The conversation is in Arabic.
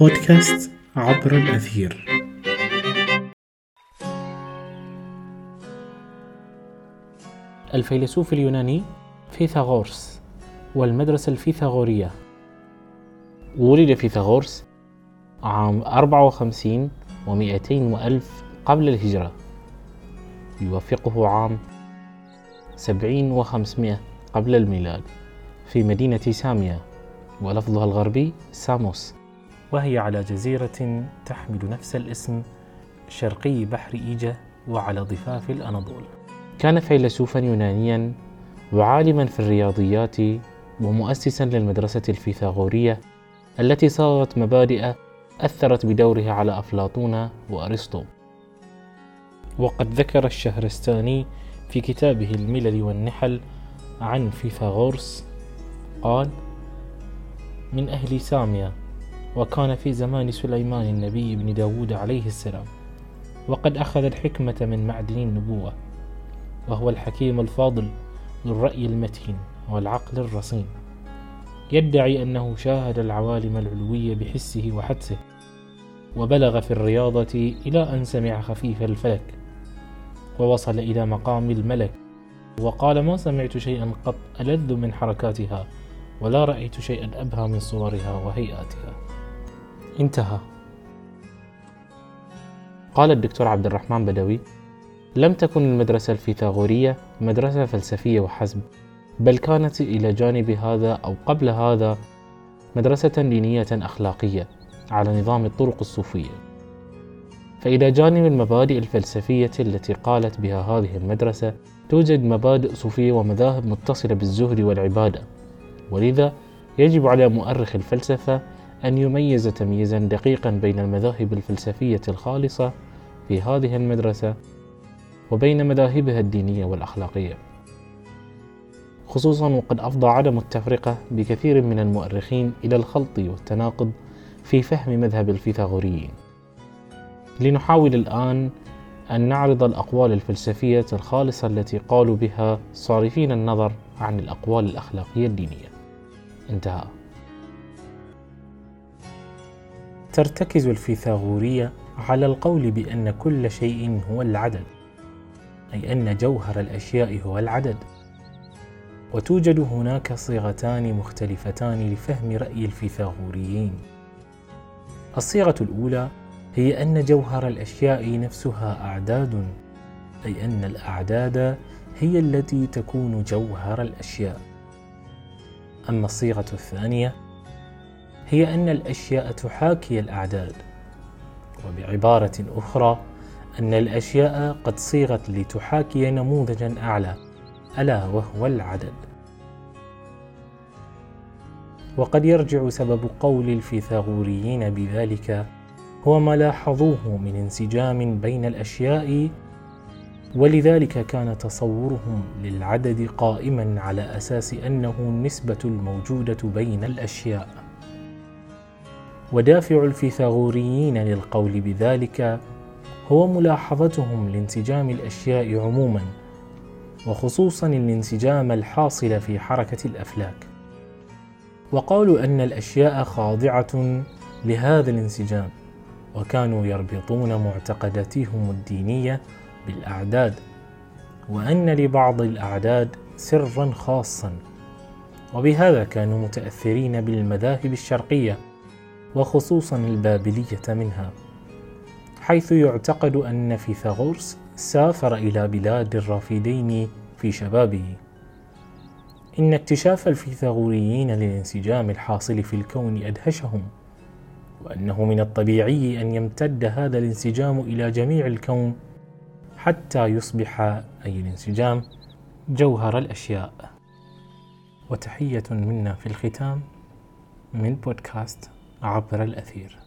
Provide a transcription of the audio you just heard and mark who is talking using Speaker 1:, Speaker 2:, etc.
Speaker 1: بودكاست عبر الأثير.
Speaker 2: الفيلسوف اليوناني فيثاغورس والمدرسة الفيثاغورية. ولد فيثاغورس عام 54 و200 وألف قبل الهجرة. يوافقه عام 70 و500 قبل الميلاد في مدينة ساميا ولفظها الغربي ساموس. وهي على جزيرة تحمل نفس الاسم شرقي بحر إيجا وعلى ضفاف الأناضول. كان فيلسوفا يونانيا وعالما في الرياضيات ومؤسسا للمدرسة الفيثاغورية التي صاغت مبادئ أثرت بدورها على أفلاطون وأرسطو. وقد ذكر الشهرستاني في كتابه الملل والنحل عن فيثاغورس قال من أهل ساميا وكان في زمان سليمان النبي بن داود عليه السلام. وقد أخذ الحكمة من معدن النبوة وهو الحكيم الفاضل ذو الرأي المتين والعقل الرصين. يدعي أنه شاهد العوالم العلوية بحسه وحدسه وبلغ في الرياضة إلى أن سمع خفيف الفلك ووصل إلى مقام الملك. وقال ما سمعت شيئا قط ألذ من حركاتها ولا رأيت شيئا أبهى من صورها وهيئاتها. انتهى. قال الدكتور عبد الرحمن بدوي لم تكن المدرسة الفيثاغورية مدرسة فلسفية وحسب بل كانت إلى جانب هذا أو قبل هذا مدرسة دينية أخلاقية على نظام الطرق الصوفية. فإلى جانب المبادئ الفلسفية التي قالت بها هذه المدرسة توجد مبادئ صوفية ومذاهب متصلة بالزهد والعبادة ولذا يجب على مؤرخ الفلسفة أن يميز تمييزا دقيقا بين المذاهب الفلسفية الخالصة في هذه المدرسة وبين مذاهبها الدينية والأخلاقية. خصوصا وقد أفضى عدم التفرقة بكثير من المؤرخين إلى الخلط والتناقض في فهم مذهب الفيثاغوريين. لنحاول الآن أن نعرض الأقوال الفلسفية الخالصة التي قالوا بها صارفين النظر عن الأقوال الأخلاقية الدينية. انتهى. ترتكز الفيثاغورية على القول بأن كل شيء هو العدد أي أن جوهر الأشياء هو العدد. وتوجد هناك صيغتان مختلفتان لفهم رأي الفيثاغوريين. الصيغة الأولى هي أن جوهر الأشياء نفسها أعداد أي أن الأعداد هي التي تكون جوهر الأشياء. أما الصيغة الثانية هي أن الأشياء تحاكي الأعداد. وبعبارة أخرى أن الأشياء قد صيغت لتحاكي نموذجا أعلى ألا وهو العدد. وقد يرجع سبب قول الفيثاغوريين بذلك هو ما لاحظوه من انسجام بين الأشياء ولذلك كان تصورهم للعدد قائما على أساس أنه النسبة الموجودة بين الأشياء. ودافع الفيثاغوريين للقول بذلك هو ملاحظتهم لانسجام الأشياء عموما وخصوصا الانسجام الحاصل في حركة الأفلاك. وقالوا أن الأشياء خاضعة لهذا الانسجام وكانوا يربطون معتقداتهم الدينية بالأعداد وأن لبعض الأعداد سرا خاصا. وبهذا كانوا متأثرين بالمذاهب الشرقية وخصوصا البابلية منها حيث يعتقد أن فيثاغورس سافر إلى بلاد الرافدين في شبابه. إن اكتشاف الفيثاغوريين للانسجام الحاصل في الكون أدهشهم وأنه من الطبيعي أن يمتد هذا الانسجام إلى جميع الكون حتى يصبح أي الانسجام جوهر الأشياء. وتحية منا في الختام من بودكاست عبر الأثير.